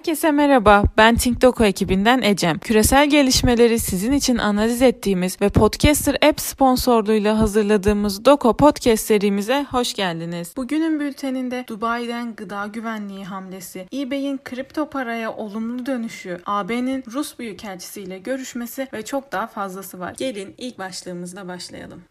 Herkese merhaba, ben TinkDoku ekibinden Ecem. Küresel gelişmeleri sizin için analiz ettiğimiz ve Podcaster App sponsorluğuyla hazırladığımız Doko Podcast serimize hoş geldiniz. Bugünün bülteninde Dubai'den gıda güvenliği hamlesi, eBay'in kripto paraya olumlu dönüşü, AB'nin Rus Büyükelçisiyle görüşmesi ve çok daha fazlası var. Gelin ilk başlığımızla başlayalım.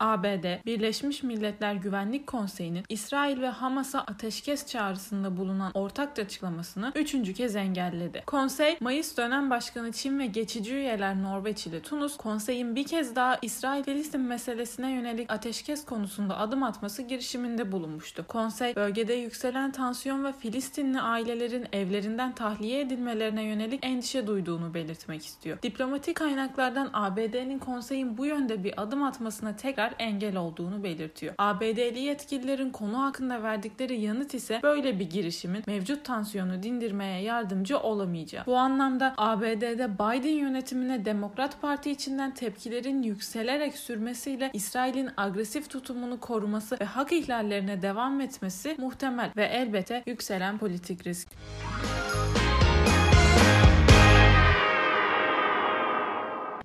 ABD, Birleşmiş Milletler Güvenlik Konseyi'nin İsrail ve Hamas'a ateşkes çağrısında bulunan ortak açıklamasını üçüncü kez engelledi. Konsey, Mayıs dönem başkanı Çin ve geçici üyeler Norveç ile Tunus, konseyin bir kez daha İsrail-Filistin meselesine yönelik ateşkes konusunda adım atması girişiminde bulunmuştu. Konsey, bölgede yükselen tansiyon ve Filistinli ailelerin evlerinden tahliye edilmelerine yönelik endişe duyduğunu belirtmek istiyor. Diplomatik kaynaklardan ABD'nin konseyin bu yönde bir adım atmasına tekrar engel olduğunu belirtiyor. ABD'li yetkililerin konu hakkında verdikleri yanıt ise böyle bir girişimin mevcut tansiyonu dindirmeye yardımcı olamayacağı. Bu anlamda ABD'de Biden yönetimine Demokrat Parti içinden tepkilerin yükselerek sürmesiyle İsrail'in agresif tutumunu koruması ve hak ihlallerine devam etmesi muhtemel ve elbette yükselen politik risk.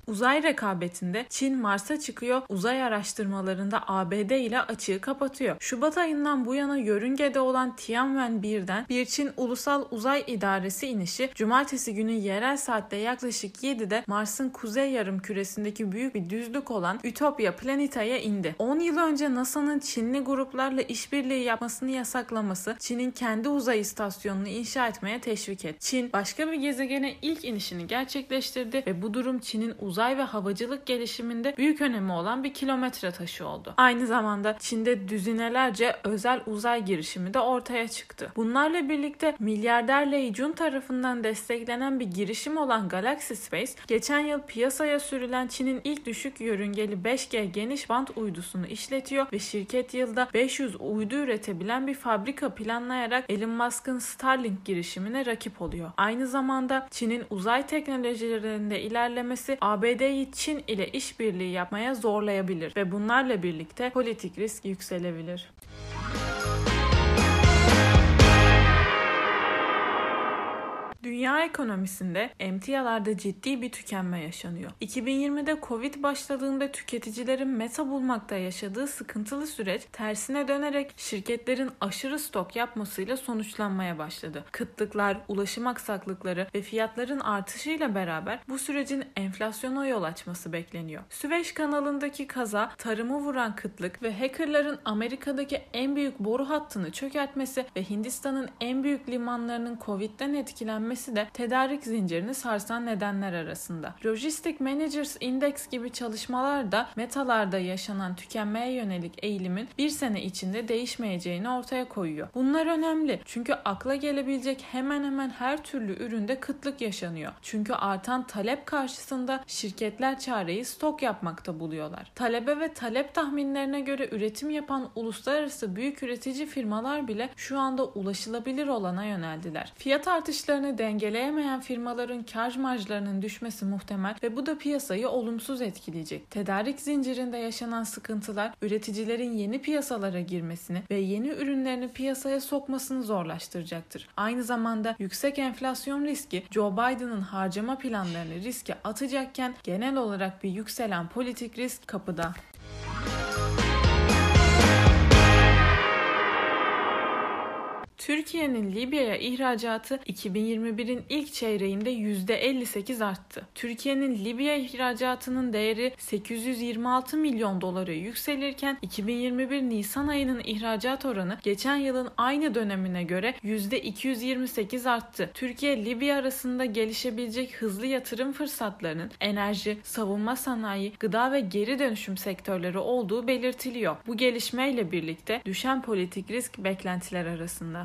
Uzay rekabetinde Çin Mars'a çıkıyor, uzay araştırmalarında ABD ile açığı kapatıyor. Şubat ayından bu yana yörüngede olan Tianwen 1'den bir Çin Ulusal Uzay İdaresi inişi cumartesi günü yerel saatte yaklaşık 7'de Mars'ın kuzey yarım küresindeki büyük bir düzlük olan Utopia Planeta'ya indi. 10 yıl önce NASA'nın Çinli gruplarla işbirliği yapmasını yasaklaması Çin'in kendi uzay istasyonunu inşa etmeye teşvik etti. Çin başka bir gezegene ilk inişini gerçekleştirdi ve bu durum Çin'in uzay uzay ve havacılık gelişiminde büyük önemi olan bir kilometre taşı oldu. Aynı zamanda Çin'de düzinelerce özel uzay girişimi de ortaya çıktı. Bunlarla birlikte milyarder Lei Jun tarafından desteklenen bir girişim olan Galaxy Space, geçen yıl piyasaya sürülen Çin'in ilk düşük yörüngeli 5G geniş band uydusunu işletiyor ve şirket yılda 500 uydu üretebilen bir fabrika planlayarak Elon Musk'ın Starlink girişimine rakip oluyor. Aynı zamanda Çin'in uzay teknolojilerinde ilerlemesi ABD ABD'yi Çin ile işbirliği yapmaya zorlayabilir ve bunlarla birlikte politik risk yükselebilir. Dünya ekonomisinde emtialarda ciddi bir tükenme yaşanıyor. 2020'de Covid başladığında tüketicilerin meta bulmakta yaşadığı sıkıntılı süreç tersine dönerek şirketlerin aşırı stok yapmasıyla sonuçlanmaya başladı. Kıtlıklar, ulaşım aksaklıkları ve fiyatların artışıyla beraber bu sürecin enflasyona yol açması bekleniyor. Süveyş kanalındaki kaza, tarımı vuran kıtlık ve hackerların Amerika'daki en büyük boru hattını çökertmesi ve Hindistan'ın en büyük limanlarının Covid'den etkilenmesi etmesi de tedarik zincirini sarsan nedenler arasında. Logistic Managers Index gibi çalışmalar da metalarda yaşanan tükenmeye yönelik eğilimin bir sene içinde değişmeyeceğini ortaya koyuyor. Bunlar önemli çünkü akla gelebilecek hemen hemen her türlü üründe kıtlık yaşanıyor. Çünkü artan talep karşısında şirketler çareyi stok yapmakta buluyorlar. Talebe ve talep tahminlerine göre üretim yapan uluslararası büyük üretici firmalar bile şu anda ulaşılabilir olana yöneldiler. Fiyat artışlarını denge dengeleyemeyen firmaların kar marjlarının düşmesi muhtemel ve bu da piyasayı olumsuz etkileyecek. Tedarik zincirinde yaşanan sıkıntılar üreticilerin yeni piyasalara girmesini ve yeni ürünlerini piyasaya sokmasını zorlaştıracaktır. Aynı zamanda yüksek enflasyon riski Joe Biden'ın harcama planlarını riske atacakken genel olarak bir yükselen politik risk kapıda. Türkiye'nin Libya'ya ihracatı 2021'in ilk çeyreğinde %58 arttı. Türkiye'nin Libya ihracatının değeri 826 milyon dolara yükselirken 2021 Nisan ayının ihracat oranı geçen yılın aynı dönemine göre %228 arttı. Türkiye Libya arasında gelişebilecek hızlı yatırım fırsatlarının enerji, savunma sanayi, gıda ve geri dönüşüm sektörleri olduğu belirtiliyor. Bu gelişmeyle birlikte düşen politik risk beklentiler arasında.